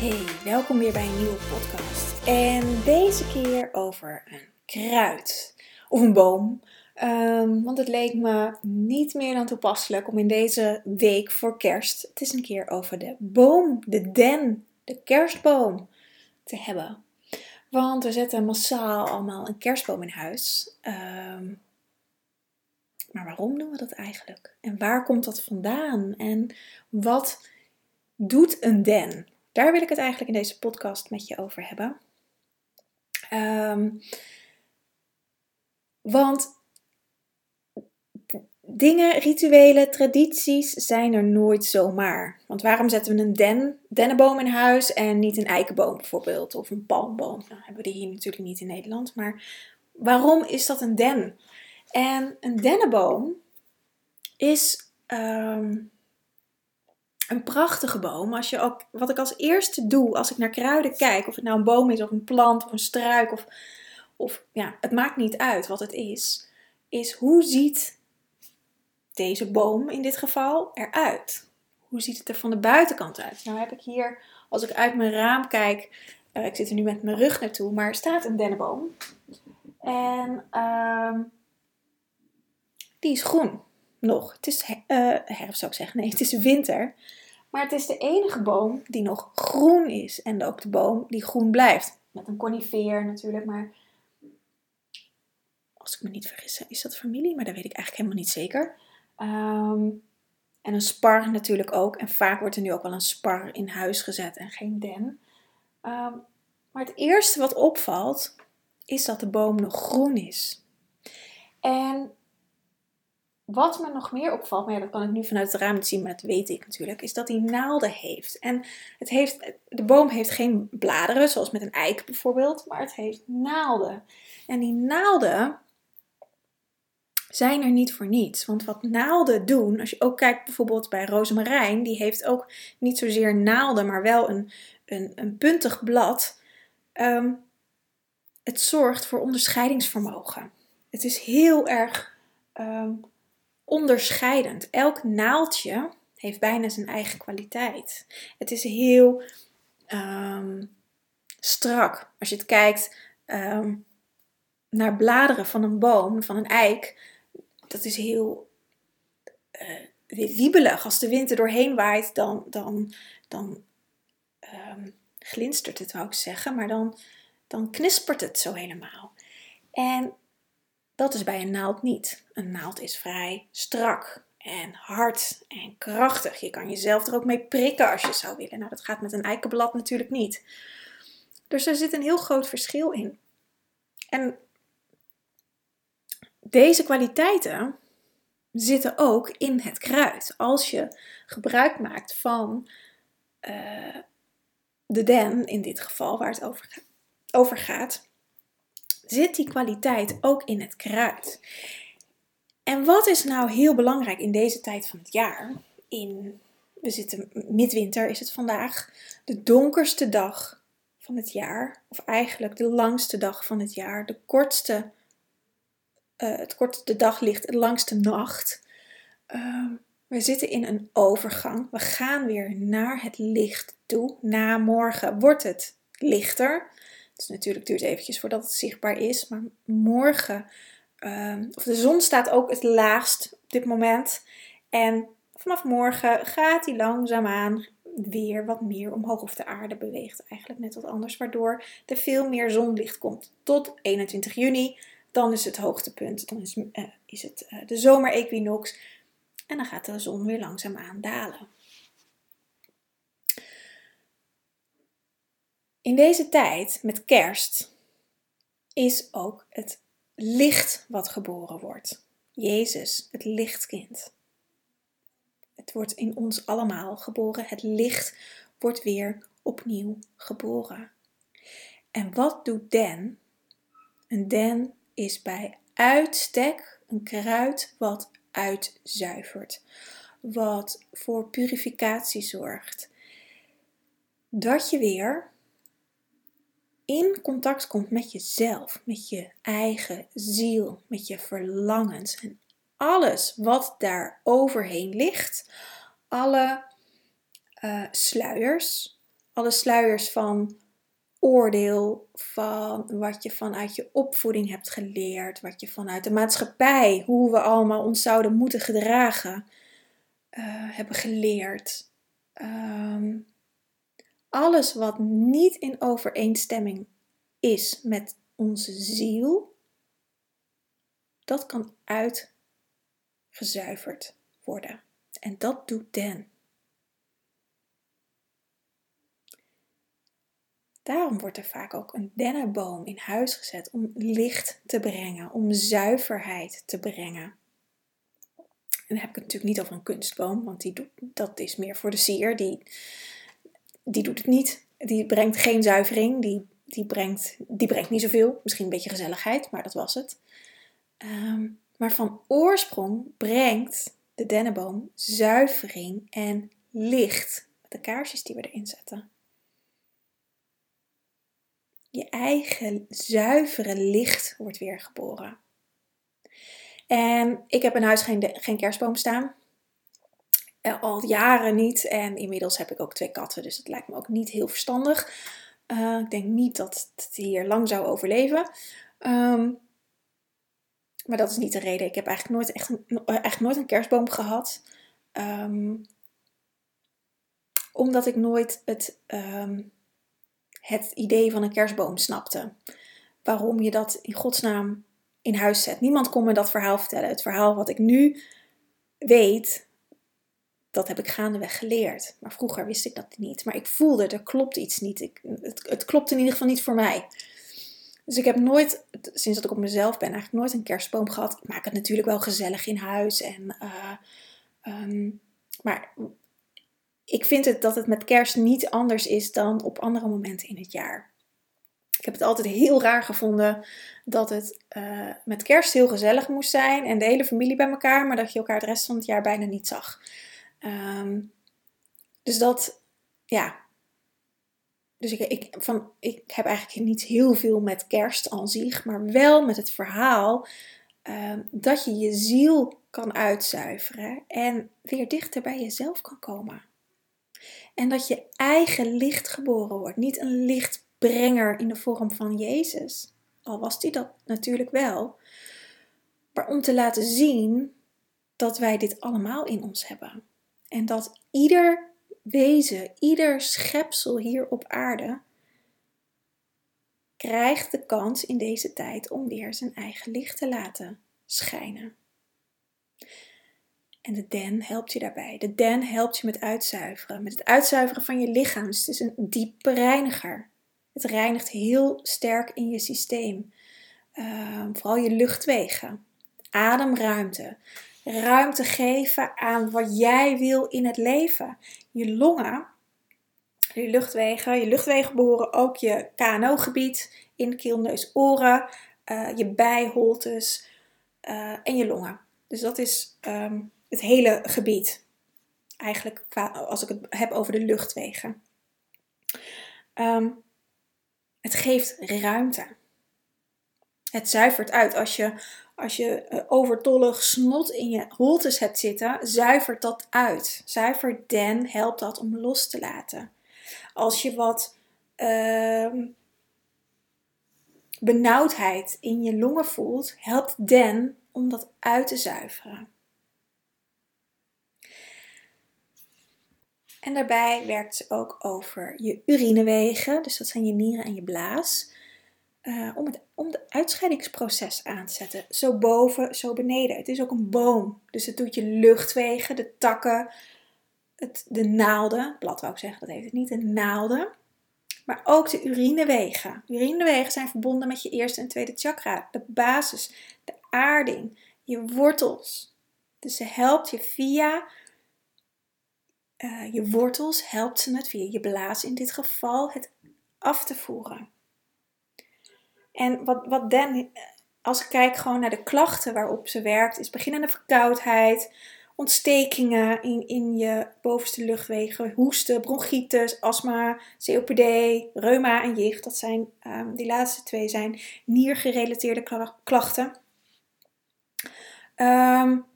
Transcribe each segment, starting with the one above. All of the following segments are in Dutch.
Hey, welkom weer bij een nieuwe podcast. En deze keer over een kruid of een boom. Um, want het leek me niet meer dan toepasselijk om in deze week voor kerst het is een keer over de boom, de den, de kerstboom te hebben. Want we zetten massaal allemaal een kerstboom in huis. Um, maar waarom doen we dat eigenlijk? En waar komt dat vandaan? En wat doet een den? Daar wil ik het eigenlijk in deze podcast met je over hebben. Um, want dingen, rituelen, tradities zijn er nooit zomaar. Want waarom zetten we een den, dennenboom in huis en niet een eikenboom bijvoorbeeld? Of een palmboom? Nou hebben we die hier natuurlijk niet in Nederland. Maar waarom is dat een den? En een dennenboom is um, een prachtige boom. Als je ook, wat ik als eerste doe als ik naar kruiden kijk, of het nou een boom is of een plant of een struik of, of ja, het maakt niet uit wat het is, is hoe ziet deze boom in dit geval eruit? Hoe ziet het er van de buitenkant uit? Nou heb ik hier, als ik uit mijn raam kijk, uh, ik zit er nu met mijn rug naartoe, maar er staat een dennenboom. En uh, die is groen nog. Het is uh, herfst zou ik zeggen. Nee, het is winter. Maar het is de enige boom die nog groen is. En ook de boom die groen blijft. Met een conifeer natuurlijk, maar als ik me niet vergis, is dat familie? Maar dat weet ik eigenlijk helemaal niet zeker. Um, en een spar natuurlijk ook. En vaak wordt er nu ook wel een spar in huis gezet en geen den. Um, maar het eerste wat opvalt, is dat de boom nog groen is. En wat me nog meer opvalt, maar ja, dat kan ik nu vanuit het raam niet zien, maar dat weet ik natuurlijk, is dat hij naalden heeft. En het heeft, de boom heeft geen bladeren, zoals met een eik bijvoorbeeld, maar het heeft naalden. En die naalden zijn er niet voor niets. Want wat naalden doen, als je ook kijkt bijvoorbeeld bij rozemarijn, die heeft ook niet zozeer naalden, maar wel een, een, een puntig blad. Um, het zorgt voor onderscheidingsvermogen. Het is heel erg um, onderscheidend. Elk naaldje heeft bijna zijn eigen kwaliteit. Het is heel um, strak. Als je het kijkt um, naar bladeren van een boom, van een eik, dat is heel uh, wiebelig. Als de wind er doorheen waait, dan, dan, dan um, glinstert het, wou ik zeggen, maar dan, dan knispert het zo helemaal. En dat is bij een naald niet. Een naald is vrij strak en hard en krachtig. Je kan jezelf er ook mee prikken als je zou willen. Nou, dat gaat met een eikenblad natuurlijk niet. Dus er zit een heel groot verschil in. En deze kwaliteiten zitten ook in het kruid. Als je gebruik maakt van uh, de den, in dit geval waar het over, over gaat, zit die kwaliteit ook in het kruid. En wat is nou heel belangrijk in deze tijd van het jaar? In, we zitten midwinter is het vandaag, de donkerste dag van het jaar, of eigenlijk de langste dag van het jaar, de kortste, uh, het kortste daglicht, de langste nacht. Uh, we zitten in een overgang. We gaan weer naar het licht toe. Na morgen wordt het lichter. Dus natuurlijk duurt het eventjes voordat het zichtbaar is. Maar morgen, uh, of de zon staat ook het laagst op dit moment. En vanaf morgen gaat hij langzaamaan weer wat meer omhoog. Of de aarde beweegt eigenlijk net wat anders. Waardoor er veel meer zonlicht komt. Tot 21 juni. Dan is het hoogtepunt. Dan is, uh, is het uh, de zomerequinox. En dan gaat de zon weer langzaamaan dalen. In deze tijd met kerst is ook het licht wat geboren wordt. Jezus, het lichtkind. Het wordt in ons allemaal geboren. Het licht wordt weer opnieuw geboren. En wat doet den? Een den is bij uitstek een kruid wat uitzuivert, wat voor purificatie zorgt. Dat je weer in contact komt met jezelf, met je eigen ziel, met je verlangens en alles wat daar overheen ligt, alle uh, sluiers, alle sluiers van oordeel, van wat je vanuit je opvoeding hebt geleerd, wat je vanuit de maatschappij, hoe we allemaal ons zouden moeten gedragen, uh, hebben geleerd. Um, alles wat niet in overeenstemming is met onze ziel, dat kan uitgezuiverd worden. En dat doet Den. Daarom wordt er vaak ook een dennenboom in huis gezet om licht te brengen, om zuiverheid te brengen. En dan heb ik het natuurlijk niet over een kunstboom, want die doet, dat is meer voor de sier. Die, die doet het niet. Die brengt geen zuivering. Die, die, brengt, die brengt niet zoveel. Misschien een beetje gezelligheid, maar dat was het. Ehm, maar van oorsprong brengt de dennenboom zuivering en licht. Met de kaarsjes die we erin zetten. Je eigen zuivere licht wordt weer geboren. En ik heb in huis geen, geen kerstboom staan. Eh, al jaren niet. En inmiddels heb ik ook twee katten, dus het lijkt me ook niet heel verstandig. Uh, ik denk niet dat het hier lang zou overleven. Um, maar dat is niet de reden. Ik heb eigenlijk nooit, echt een, eigenlijk nooit een kerstboom gehad. Um, omdat ik nooit het, um, het idee van een kerstboom snapte. Waarom je dat in godsnaam in huis zet. Niemand kon me dat verhaal vertellen. Het verhaal wat ik nu weet, dat heb ik gaandeweg geleerd. Maar vroeger wist ik dat niet. Maar ik voelde, er klopt iets niet. Ik, het, het klopt in ieder geval niet voor mij. Dus ik heb nooit, sinds dat ik op mezelf ben, eigenlijk nooit een kerstboom gehad. Ik maak het natuurlijk wel gezellig in huis. En, uh, um, maar ik vind het dat het met kerst niet anders is dan op andere momenten in het jaar. Ik heb het altijd heel raar gevonden dat het uh, met kerst heel gezellig moest zijn en de hele familie bij elkaar, maar dat je elkaar de rest van het jaar bijna niet zag. Um, dus dat, ja. Dus ik, ik, van, ik heb eigenlijk niet heel veel met kerst aan zich, maar wel met het verhaal um, dat je je ziel kan uitzuiveren en weer dichter bij jezelf kan komen. En dat je eigen licht geboren wordt. Niet een lichtbrenger in de vorm van Jezus. Al was die dat natuurlijk wel. Maar om te laten zien dat wij dit allemaal in ons hebben. En dat ieder wezen, ieder schepsel hier op aarde krijgt de kans in deze tijd om weer zijn eigen licht te laten schijnen. En de den helpt je daarbij. De den helpt je met uitzuiveren, met het uitzuiveren van je lichaam. Dus het is een diepe reiniger. Het reinigt heel sterk in je systeem. Uh, vooral je luchtwegen, ademruimte, ruimte geven aan wat jij wil in het leven. Je longen, je luchtwegen, je luchtwegen behoren ook je KNO-gebied, in keel, neus, oren, uh, je bijholtes uh, en je longen. Dus dat is um, het hele gebied. Eigenlijk als ik het heb over de luchtwegen. Um, het geeft ruimte. Het zuivert uit. Als je, als je uh, overtollig snot in je holtes hebt zitten, zuivert dat uit. Zuiver den helpt dat om los te laten. Als je wat uh, benauwdheid in je longen voelt, helpt den om dat uit te zuiveren. En daarbij werkt ze ook over je urinewegen, dus dat zijn je nieren en je blaas, uh, om, het, om het uitscheidingsproces aan te zetten. Zo boven, zo beneden. Het is ook een boom, dus het doet je luchtwegen, de takken, het, de naalden, blad wou ik zeggen, dat heeft het niet, de naalden. Maar ook de urinewegen. Urinewegen zijn verbonden met je eerste en tweede chakra, de basis, de aarding, je wortels. Dus ze helpt je via uh, je wortels helpt ze het via je blaas in dit geval het af te voeren. En wat, wat Dan, als ik kijk gewoon naar de klachten waarop ze werkt, is beginnende verkoudheid, ontstekingen in, in je bovenste luchtwegen, hoesten, bronchitis, astma, COPD, reuma en jicht. Dat zijn, um, die laatste twee zijn niergerelateerde klachten. Um,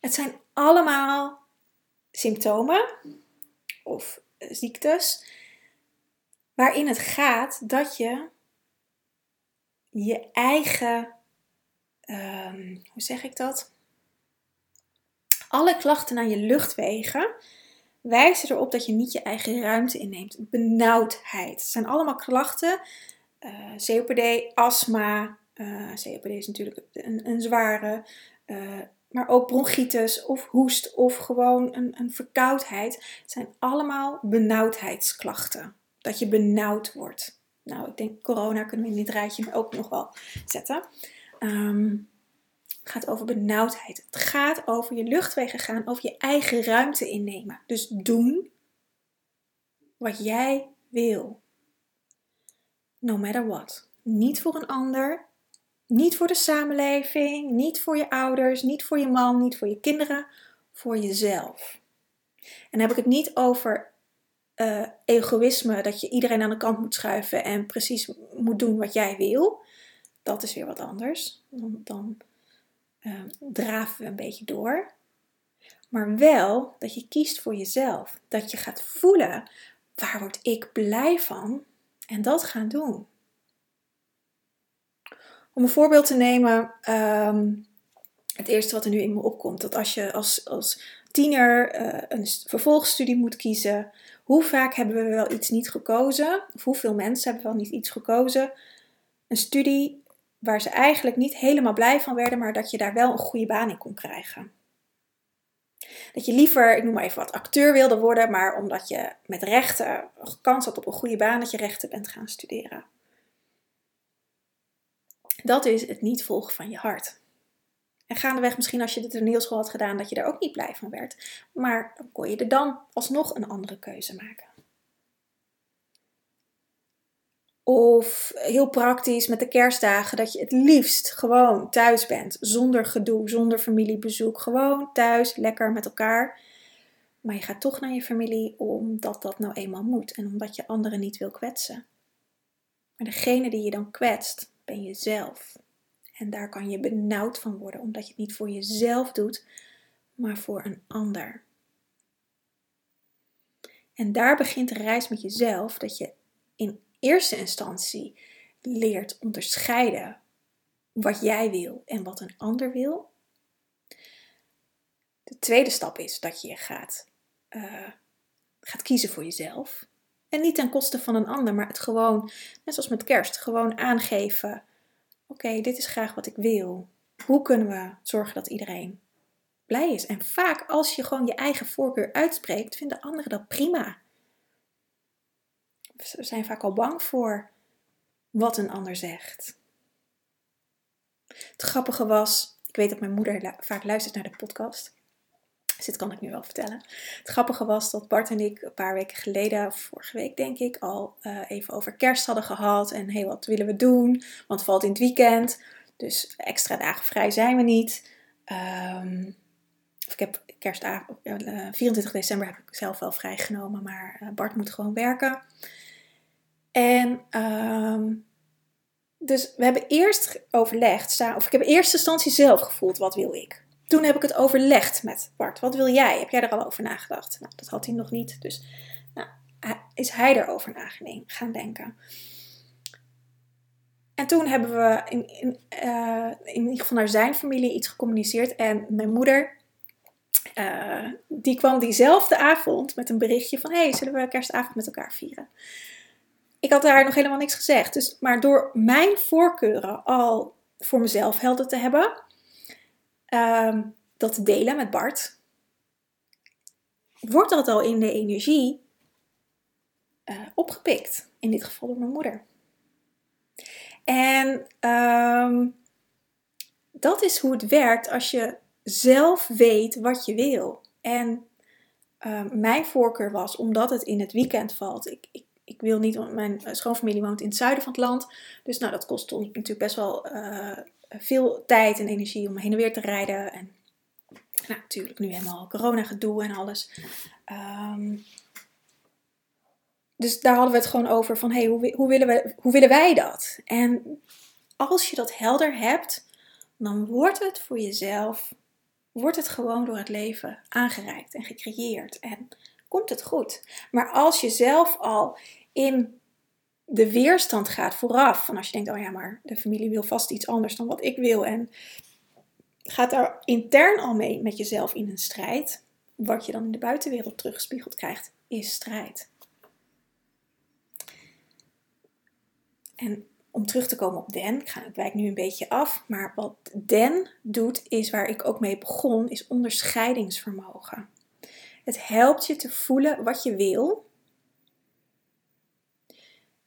het zijn allemaal symptomen of ziektes waarin het gaat dat je je eigen, um, hoe zeg ik dat? Alle klachten aan je luchtwegen wijzen erop dat je niet je eigen ruimte inneemt. Benauwdheid. Het zijn allemaal klachten. Eh, COPD, astma. Eh, COPD is natuurlijk een, een zware. Uh, maar ook bronchitis of hoest of gewoon een, een verkoudheid. Het zijn allemaal benauwdheidsklachten. Dat je benauwd wordt. Nou, ik denk corona kunnen we in dit rijtje ook nog wel zetten. Het gaat over benauwdheid. Het gaat over je luchtwegen gaan, over je eigen ruimte innemen. Dus doen wat jij wil. No matter what. Niet voor een ander, niet voor de samenleving, niet voor je ouders, niet voor je man, niet voor je kinderen, voor jezelf. En dan heb ik het niet over uh, egoïsme, dat je iedereen aan de kant moet schuiven en precies moet doen wat jij wil. Dat is weer wat anders. Dan, dan uh, draven we een beetje door. Maar wel dat je kiest voor jezelf. Dat je gaat voelen, waar word ik blij van? En dat gaan doen. Om een voorbeeld te nemen, ehm, het eerste wat er nu in me opkomt, dat als je als, als tiener uh, een vervolgstudie moet kiezen, hoe vaak hebben we wel iets niet gekozen? Of hoeveel mensen hebben wel niet iets gekozen? Een studie waar ze eigenlijk niet helemaal blij van werden, maar dat je daar wel een goede baan in kon krijgen. Dat je liever, ik noem maar even wat, acteur wilde worden, maar omdat je met rechten kans had op een goede baan, dat je rechten bent gaan studeren. Dat is het niet volgen van je hart. En gaandeweg, misschien als je de toneelschool had gedaan, dat je er ook niet blij van werd. Maar dan kon je er dan alsnog een andere keuze maken. Of heel praktisch met de kerstdagen, dat je het liefst gewoon thuis bent. Zonder gedoe, zonder familiebezoek. Gewoon thuis, lekker met elkaar. Maar je gaat toch naar je familie omdat dat nou eenmaal moet. En omdat je anderen niet wil kwetsen. Maar degene die je dan kwetst, ben jezelf. En daar kan je benauwd van worden, omdat je het niet voor jezelf doet, maar voor een ander. En daar begint de reis met jezelf, dat je in eerste instantie leert onderscheiden wat jij wil en wat een ander wil. De tweede stap is dat je gaat, uh, gaat kiezen voor jezelf. En niet ten koste van een ander, maar het gewoon, net zoals met kerst, gewoon aangeven Oké, dit is graag wat ik wil. Hoe kunnen we zorgen dat iedereen blij is? En vaak als je gewoon je eigen voorkeur uitspreekt, vinden anderen dat prima. We zijn vaak al bang voor wat een ander zegt. Het grappige was, ik weet dat mijn moeder vaak luistert naar de podcast. Dus dit kan ik nu wel vertellen. Het grappige was dat Bart en ik een paar weken geleden, vorige week denk ik, al uh, even over kerst hadden gehad. En hey, wat willen we doen? Want het valt in het weekend. Dus extra dagen vrij zijn we niet. Um, ik heb kerstavond, uh, 24 december heb ik zelf wel vrijgenomen, maar uh, Bart moet gewoon werken. En um, dus we hebben eerst overlegd, of ik heb in eerste instantie zelf gevoeld, wat wil ik? Toen heb ik het overlegd met Bart. Wat wil jij? Heb jij er al over nagedacht? Nou, dat had hij nog niet. Dus nou, is hij erover na gaan denken. En toen hebben we in, in, uh, in ieder geval naar zijn familie iets gecommuniceerd. En mijn moeder, uh, die kwam diezelfde avond met een berichtje van... hey, zullen we kerstavond met elkaar vieren? Ik had daar nog helemaal niks gezegd. Dus, maar door mijn voorkeuren al voor mezelf helder te hebben Ehm, dat delen met Bart, wordt dat al in de energie uh, opgepikt. In dit geval door mijn moeder. En um, dat is hoe het werkt als je zelf weet wat je wil. En Ehm, mijn voorkeur was, omdat het in het weekend valt. Ik, ik, ik wil niet, mijn schoonfamilie woont in het zuiden van het land. Dus nou, dat kost ons natuurlijk best wel uh, veel tijd en energie om heen en weer te rijden. En nou, natuurlijk nu helemaal corona gedoe en alles. Um, dus daar hadden we het gewoon over van, hey, hoe, hoe, willen we, hoe willen wij dat? En als je dat helder hebt, dan wordt het voor jezelf, wordt het gewoon door het leven aangereikt en gecreëerd. En komt het goed. Maar als je zelf al in de weerstand gaat vooraf, van als je denkt, oh ja, maar de familie wil vast iets anders dan wat ik wil. En gaat daar intern al mee met jezelf in een strijd. Wat je dan in de buitenwereld teruggespiegeld krijgt, is strijd. En om terug te komen op Den, ik, ga, ik wijk nu een beetje af, maar wat Den doet, is waar ik ook mee begon, is onderscheidingsvermogen. Het helpt je te voelen wat je wil.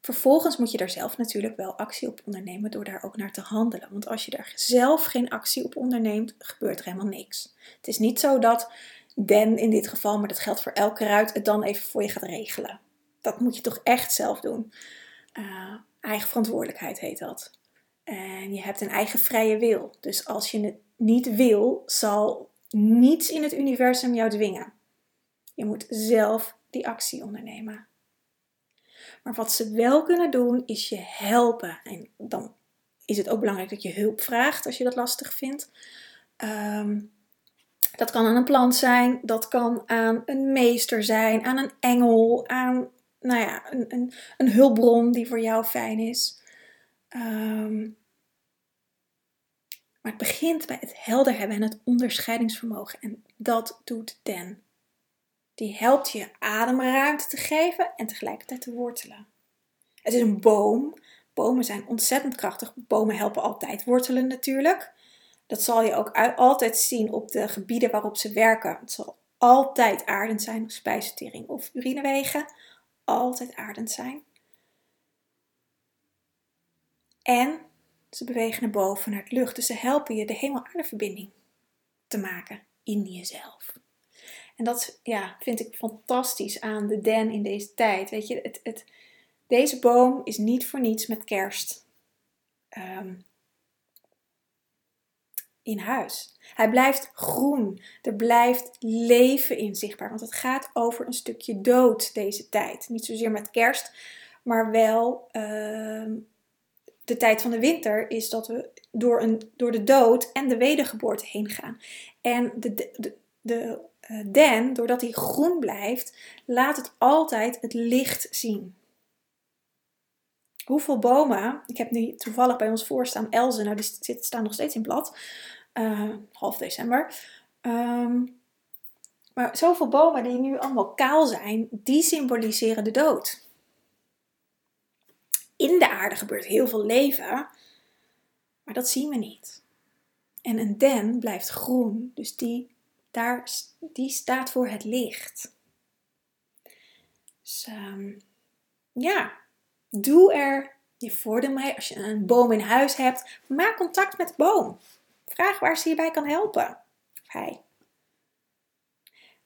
Vervolgens moet je daar zelf natuurlijk wel actie op ondernemen door daar ook naar te handelen. Want als je daar zelf geen actie op onderneemt, gebeurt er helemaal niks. Het is niet zo dat Den in dit geval, maar dat geldt voor elke ruit, het dan even voor je gaat regelen. Dat moet je toch echt zelf doen. Uh, Eigen verantwoordelijkheid heet dat. En je hebt een eigen vrije wil. Dus als je het niet wil, zal niets in het universum jou dwingen. Je moet zelf die actie ondernemen. Maar wat ze wel kunnen doen, is je helpen. En dan is het ook belangrijk dat je hulp vraagt als je dat lastig vindt. Ehm, dat kan aan een plant zijn, dat kan aan een meester zijn, aan een engel, aan nou ja, een, een, een hulpbron die voor jou fijn is. Ehm, maar het begint bij het helder hebben en het onderscheidingsvermogen. En dat doet Den. Die helpt je ademruimte te geven en tegelijkertijd te wortelen. Het is een boom. Bomen zijn ontzettend krachtig. Bomen helpen altijd wortelen natuurlijk. Dat zal je ook altijd zien op de gebieden waarop ze werken. Het zal altijd aardend zijn, spijsvertering of urinewegen altijd aardend zijn. En ze bewegen naar boven, naar het lucht. Dus ze helpen je de hemel-aarde te maken in jezelf. En dat ja, vind ik fantastisch aan de den in deze tijd. Weet je, het, het, deze boom is niet voor niets met kerst ehm, in huis. Hij blijft groen. Er blijft leven in zichtbaar. Want het gaat over een stukje dood deze tijd. Niet zozeer met kerst, maar wel uh, de tijd van de winter is dat we door, een, door de dood en de wedergeboorte heen gaan. En de, de uh, den, doordat hij groen blijft, laat het altijd het licht zien. Hoeveel bomen, ik heb nu toevallig bij ons voorstaan Elzen, nou die staan nog steeds in blad uh, half december. Ehm, maar zoveel bomen die nu allemaal kaal zijn, die symboliseren de dood. In de aarde gebeurt heel veel leven, maar dat zien we niet. En een den blijft groen, dus die, daar, die staat voor het licht. Dus ehm, ja, doe er je voordeel mee. Als je een boom in huis hebt, maak contact met de boom. Vraag waar ze je bij kan helpen. hij.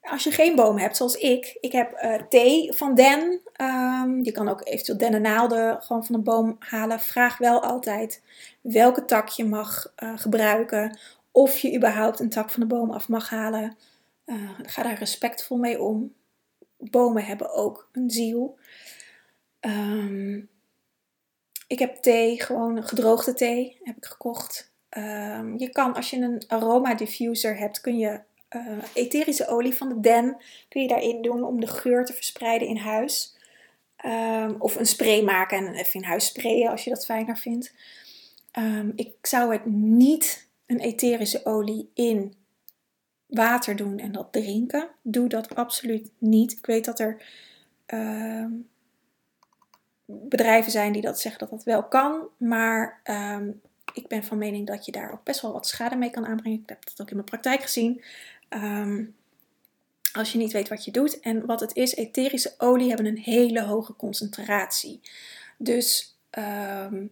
Als je geen boom hebt, zoals ik, ik heb uh, thee van den. Um, je kan ook eventueel dennennaalden gewoon van een boom halen. Vraag wel altijd welke tak je mag uh, gebruiken. Of je überhaupt een tak van de boom af mag halen. Uh, ga daar respectvol mee om. Bomen hebben ook een ziel. Um, ik heb thee, gewoon gedroogde thee, heb ik gekocht. Um, je kan, als je een aroma diffuser hebt, kun je uh, etherische olie van de den kun je daarin doen om de geur te verspreiden in huis. Um, of een spray maken en even in huis sprayen als je dat fijner vindt. Ik zou het niet een etherische olie in water doen en dat drinken. Doe dat absoluut niet. Ik weet dat er bedrijven zijn die dat zeggen dat dat wel kan, maar ik ben van mening dat je daar ook best wel wat schade mee kan aanbrengen. Ik heb dat ook in mijn praktijk gezien. Ehm, als je niet weet wat je doet. En wat het is, etherische olie hebben een hele hoge concentratie. Dus ehm,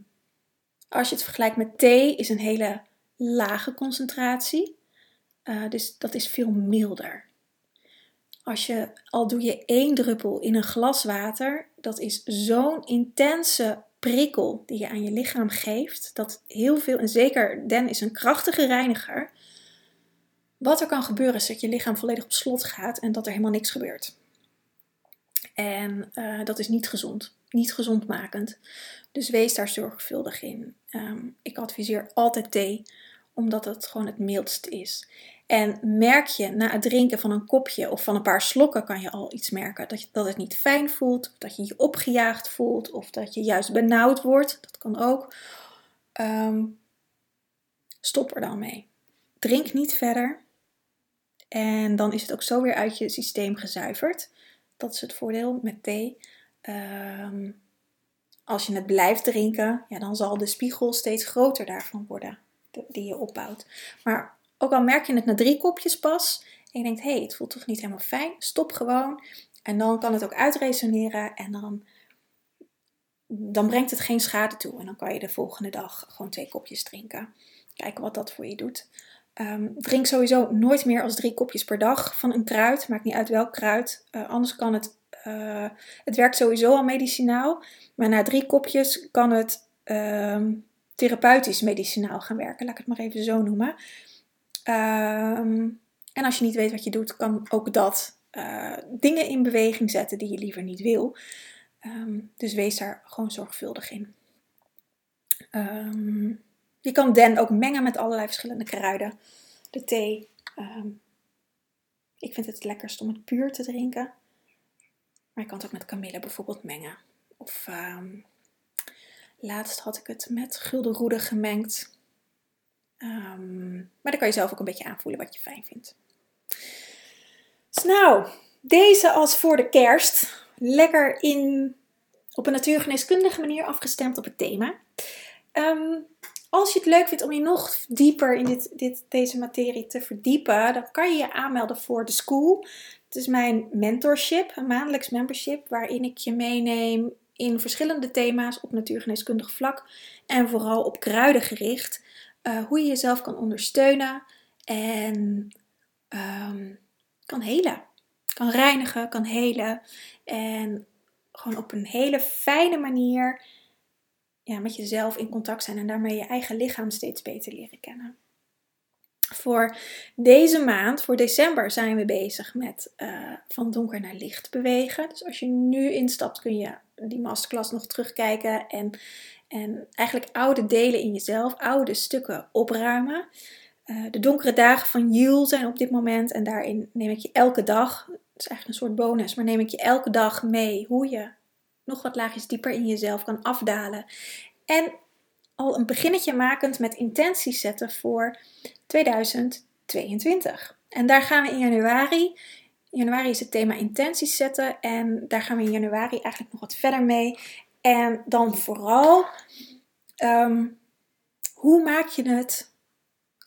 als je het vergelijkt met thee, is een hele lage concentratie. Uh, dus dat is veel milder. Als je, al doe je één druppel in een glas water, dat is zo'n intense prikkel die je aan je lichaam geeft. Dat heel veel, en zeker den is een krachtige reiniger. Wat er kan gebeuren is dat je lichaam volledig op slot gaat en dat er helemaal niks gebeurt. En uh, dat is niet gezond, niet gezondmakend. Dus wees daar zorgvuldig in. Um, ik adviseer altijd thee, omdat het gewoon het mildst is. En merk je na het drinken van een kopje of van een paar slokken kan je al iets merken. Dat, je, dat het niet fijn voelt, dat je je opgejaagd voelt, of dat je juist benauwd wordt. Dat kan ook. Um, stop er dan mee. Drink niet verder. En dan is het ook zo weer uit je systeem gezuiverd. Dat is het voordeel met thee. Um, als je het blijft drinken, ja, dan zal de spiegel steeds groter daarvan worden, die je opbouwt. Maar ook al merk je het na drie kopjes pas en je denkt, hé, hey, het voelt toch niet helemaal fijn, stop gewoon. En dan kan het ook uitresoneren en dan, dan brengt het geen schade toe. En dan kan je de volgende dag gewoon twee kopjes drinken. Kijken wat dat voor je doet. Ehm, drink sowieso nooit meer als drie kopjes per dag van een kruid. Maakt niet uit welk kruid. Uh, anders kan het. Uh, het werkt sowieso al medicinaal. Maar na drie kopjes kan het uh, therapeutisch medicinaal gaan werken. Laat ik het maar even zo noemen. Ehm, en als je niet weet wat je doet, kan ook dat uh, dingen in beweging zetten die je liever niet wil. Um, dus wees daar gewoon zorgvuldig in. Um, je kan den ook mengen met allerlei verschillende kruiden. De thee. ik vind het lekkerst om het puur te drinken. Maar je kan het ook met kamille bijvoorbeeld mengen. Of laatst had ik het met guldenroede gemengd. Um, maar dan kan je zelf ook een beetje aanvoelen wat je fijn vindt. Dus nou, deze als voor de kerst. Lekker in, op een natuurgeneeskundige manier afgestemd op het thema. Um, als je het leuk vindt om je nog dieper in dit, dit, deze materie te verdiepen, dan kan je je aanmelden voor de school. Het is mijn mentorship, een maandelijks membership, waarin ik je meeneem in verschillende thema's op natuurgeneeskundig vlak en vooral op kruiden gericht. Uh, hoe je jezelf kan ondersteunen en um, kan helen. Kan reinigen, kan helen. En gewoon op een hele fijne manier ja, met jezelf in contact zijn en daarmee je eigen lichaam steeds beter leren kennen. Voor deze maand, voor december, zijn we bezig met uh, van donker naar licht bewegen. Dus als je nu instapt, kun je die masterclass nog terugkijken en en eigenlijk oude delen in jezelf, oude stukken opruimen. Uh, de donkere dagen van Jul zijn op dit moment en daarin neem ik je elke dag, het is eigenlijk een soort bonus, maar neem ik je elke dag mee hoe je nog wat laagjes dieper in jezelf kan afdalen. En al een beginnetje makend met intenties zetten voor 2022. En daar gaan we in januari. Januari is het thema intenties zetten en daar gaan we in januari eigenlijk nog wat verder mee. En dan vooral, ehm, hoe maak je het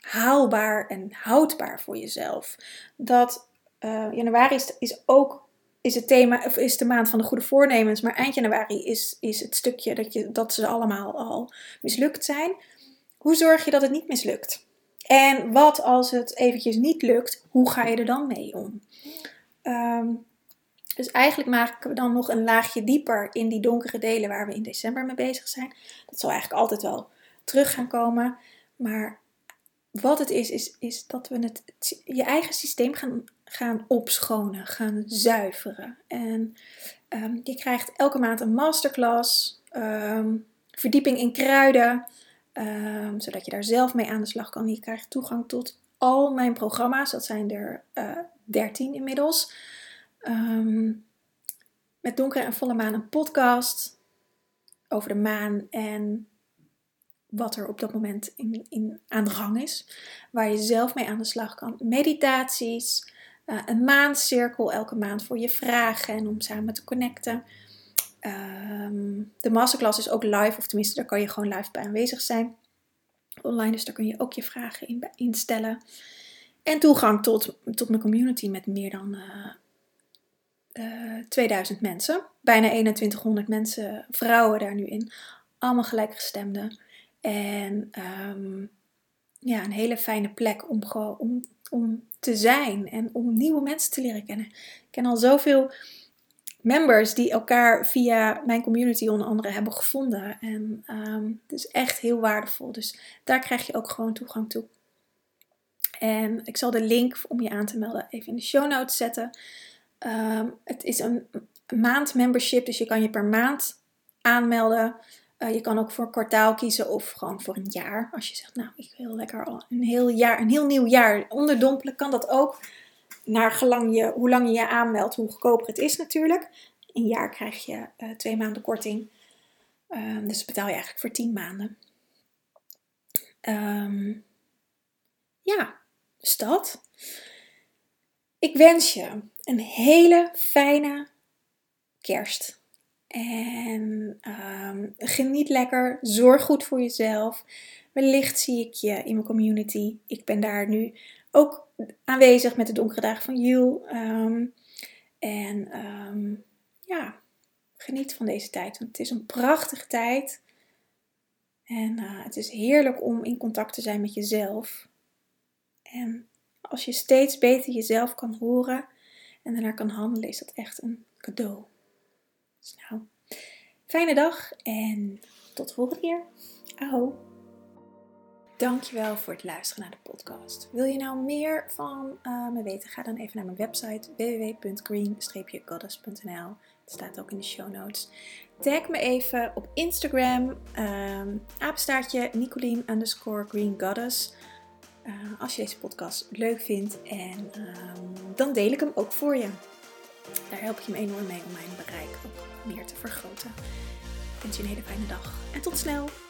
haalbaar en houdbaar voor jezelf? Dat uh, januari is, is ook is het thema, is de maand van de goede voornemens, maar eind januari is, is het stukje dat, je, dat ze allemaal al mislukt zijn. Hoe zorg je dat het niet mislukt? En wat als het eventjes niet lukt, hoe ga je er dan mee om? Um, dus eigenlijk maken we dan nog een laagje dieper in die donkere delen waar we in december mee bezig zijn. Dat zal eigenlijk altijd wel terug gaan komen. Maar wat het is, is, is dat we het, je eigen systeem gaan, gaan opschonen, gaan zuiveren. En um, je krijgt elke maand een masterclass, um, verdieping in kruiden, zodat je daar zelf mee aan de slag kan. Je krijgt toegang tot al mijn programma's, dat zijn er eh, 13 inmiddels. Um, met Donkere en Volle Maan een podcast over de maan en wat er op dat moment in, in, aan de gang is. Waar je zelf mee aan de slag kan. Meditaties, uh, een maancirkel elke maand voor je vragen en om samen te connecten. Um, de masterclass is ook live, of tenminste daar kan je gewoon live bij aanwezig zijn. Online, dus daar kun je ook je vragen in instellen. En toegang tot, tot mijn community met meer dan uh, 2000 eh, mensen. Bijna 2100 mensen, vrouwen daar nu in. Allemaal gelijkgestemden. En um, ja, een hele fijne plek om, om, om te zijn en om nieuwe mensen te leren kennen. Ik ken al zoveel members die elkaar via mijn community onder andere hebben gevonden. En ehm, het is echt heel waardevol. Dus daar krijg je ook gewoon toegang toe. En ik zal de link om je aan te melden even in de show notes zetten. Ehm, het is een maand membership, dus je kan je per maand aanmelden. Uh, je kan ook voor kwartaal kiezen of gewoon voor een jaar. Als je zegt, nou, ik wil lekker al een heel jaar, een heel nieuw jaar onderdompelen, kan dat ook. Naar gelang je, hoe lang je je aanmeldt, hoe goedkoper het is natuurlijk. Een jaar krijg je uh, twee maanden korting. Um, dus betaal je eigenlijk voor tien maanden. Um, ja, dat. Ik wens je een hele fijne kerst. En um, geniet lekker. Zorg goed voor jezelf. Wellicht zie ik je in mijn community. Ik ben daar nu ook aanwezig met de donkere dagen van Jul. Um, en um, ja, geniet van deze tijd. Want het is een prachtige tijd. En uh, het is heerlijk om in contact te zijn met jezelf. En als je steeds beter jezelf kan horen en daarnaar kan handelen, is dat echt een cadeau. Dus nou, fijne dag en tot de volgende keer. Aho. Dankjewel voor het luisteren naar de podcast. Wil je nou meer van uh, me weten? Ga dan even naar mijn website www.green-goddess.nl. Het staat ook in de show notes. Tag me even op Instagram, um, apenstaartje Nicolien underscore Green Goddess. Uh, als je deze podcast leuk vindt en um, dan deel ik hem ook voor je. Daar help je me enorm mee om mijn bereik ook meer te vergroten. Ik wens je een hele fijne dag en tot snel!